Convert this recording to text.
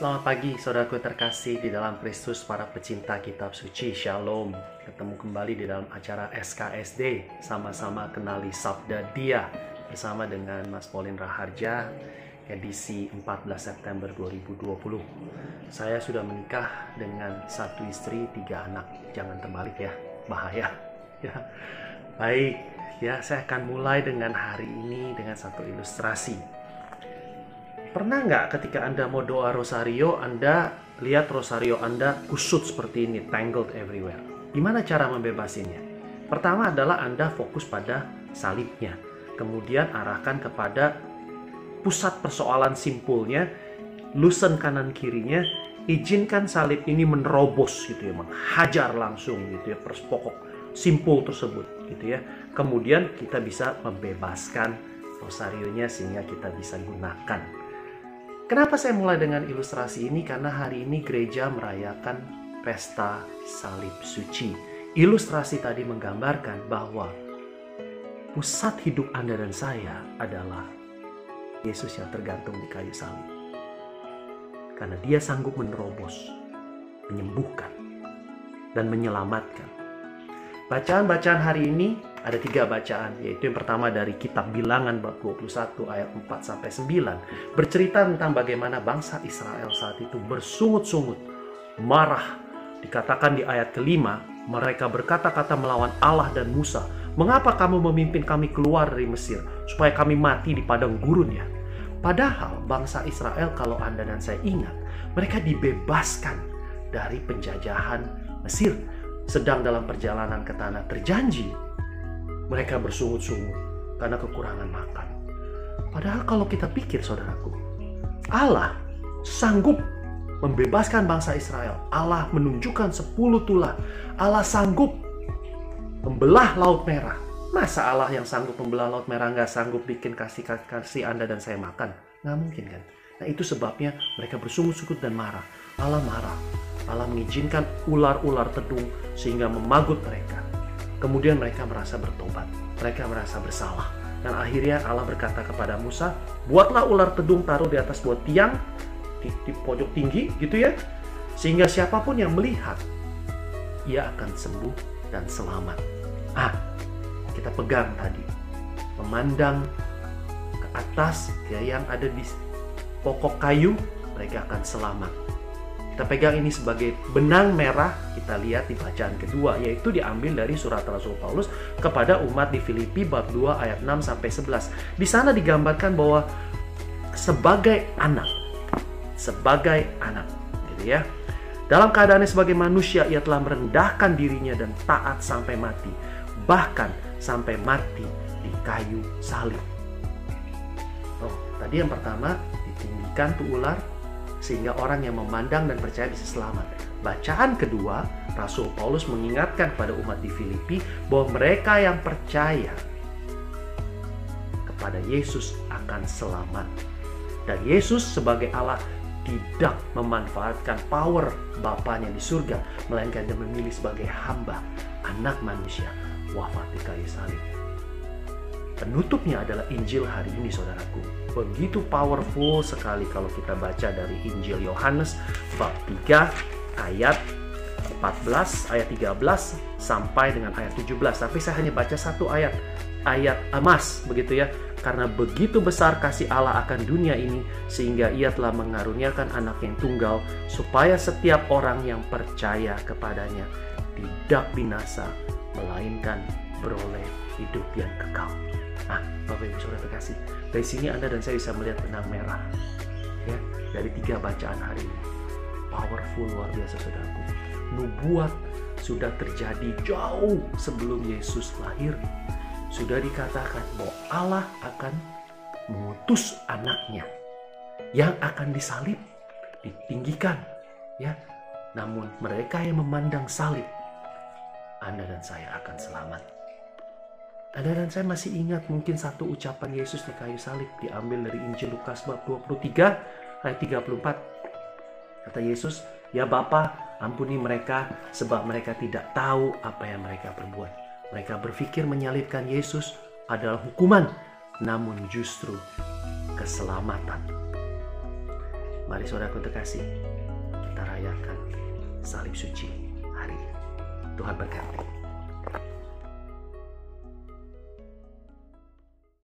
Selamat pagi saudaraku terkasih di dalam Kristus para pecinta kitab suci. Shalom. Ketemu kembali di dalam acara SKSD Sama-sama kenali Sabda Dia Bersama dengan Mas Paulin Raharja Edisi 14 September 2020 Saya sudah menikah dengan satu istri, tiga anak. Jangan terbalik ya, bahaya. Ya. Baik, ya saya akan mulai dengan hari ini dengan satu ilustrasi Pernah nggak ketika Anda mau doa rosario, Anda lihat rosario Anda kusut seperti ini, tangled everywhere. Gimana cara membebasinnya? Pertama adalah Anda fokus pada salibnya. Kemudian arahkan kepada pusat persoalan simpulnya, loosen kanan kirinya, izinkan salib ini menerobos gitu ya, menghajar langsung gitu ya, pokok simpul tersebut gitu ya. Kemudian kita bisa membebaskan rosarionya sehingga kita bisa gunakan Kenapa saya mulai dengan ilustrasi ini? Karena hari ini gereja merayakan pesta salib suci. Ilustrasi tadi menggambarkan bahwa pusat hidup Anda dan saya adalah Yesus yang tergantung di kayu salib. Karena dia sanggup menerobos, menyembuhkan, dan menyelamatkan. Bacaan-bacaan hari ini ada tiga bacaan, yaitu yang pertama dari kitab bilangan bab 21 ayat 4 sampai 9. Bercerita tentang bagaimana bangsa Israel saat itu bersungut-sungut, marah. Dikatakan di ayat kelima, mereka berkata-kata melawan Allah dan Musa. Mengapa kamu memimpin kami keluar dari Mesir, supaya kami mati di padang gurun ya? Padahal bangsa Israel kalau Anda dan saya ingat, mereka dibebaskan dari penjajahan Mesir. Sedang dalam perjalanan ke tanah terjanji, mereka bersungut-sungut karena kekurangan makan. Padahal kalau kita pikir saudaraku, Allah sanggup membebaskan bangsa Israel. Allah menunjukkan sepuluh tulah. Allah sanggup membelah Laut Merah. Masa Allah yang sanggup membelah Laut Merah nggak sanggup bikin kasih kasih Anda dan saya makan? Nggak mungkin kan? Nah itu sebabnya mereka bersungut-sungut dan marah. Allah marah. Allah mengizinkan ular-ular tedung sehingga memagut mereka. Kemudian mereka merasa bertobat, mereka merasa bersalah. Dan akhirnya Allah berkata kepada Musa, buatlah ular tedung taruh di atas buat tiang, di, di pojok tinggi gitu ya. Sehingga siapa pun yang melihat, ia akan sembuh dan selamat. Ah, kita pegang tadi. Memandang ke atas ya, yang ada di pokok kayu, mereka akan selamat kita pegang ini sebagai benang merah kita lihat di bacaan kedua yaitu diambil dari surat Rasul Paulus kepada umat di Filipi bab 2 ayat 6 sampai 11. Di sana digambarkan bahwa sebagai anak sebagai anak gitu ya. Dalam keadaannya sebagai manusia ia telah merendahkan dirinya dan taat sampai mati bahkan sampai mati di kayu salib. Oh, tadi yang pertama ditinggikan tuh ular sehingga orang yang memandang dan percaya bisa selamat. Bacaan kedua, Rasul Paulus mengingatkan kepada umat di Filipi bahwa mereka yang percaya kepada Yesus akan selamat. Dan Yesus sebagai Allah tidak memanfaatkan power Bapaknya di surga, melainkan dia memilih sebagai hamba, anak manusia, wafat di kayu salib. Penutupnya adalah Injil hari ini saudaraku. Begitu powerful sekali kalau kita baca dari Injil Yohanes bab 3 ayat 14 ayat 13 sampai dengan ayat 17. Tapi saya hanya baca satu ayat ayat emas begitu ya. Karena begitu besar kasih Allah akan dunia ini sehingga ia telah mengaruniakan anak yang tunggal supaya setiap orang yang percaya kepadanya tidak binasa melainkan beroleh hidup yang kekal. Nah, Bapak Ibu Saudara terkasih, dari sini Anda dan saya bisa melihat benang merah ya dari tiga bacaan hari ini. Powerful luar biasa saudaraku. Nubuat sudah terjadi jauh sebelum Yesus lahir. Sudah dikatakan bahwa Allah akan mengutus anaknya yang akan disalib, ditinggikan, ya. Namun mereka yang memandang salib, Anda dan saya akan selamat dan saya masih ingat mungkin satu ucapan Yesus di kayu salib diambil dari Injil Lukas bab 23 ayat 34. Kata Yesus, "Ya Bapa, ampuni mereka sebab mereka tidak tahu apa yang mereka perbuat." Mereka berpikir menyalibkan Yesus adalah hukuman, namun justru keselamatan. Mari saudaraku terkasih, kita rayakan salib suci hari ini. Tuhan berkati.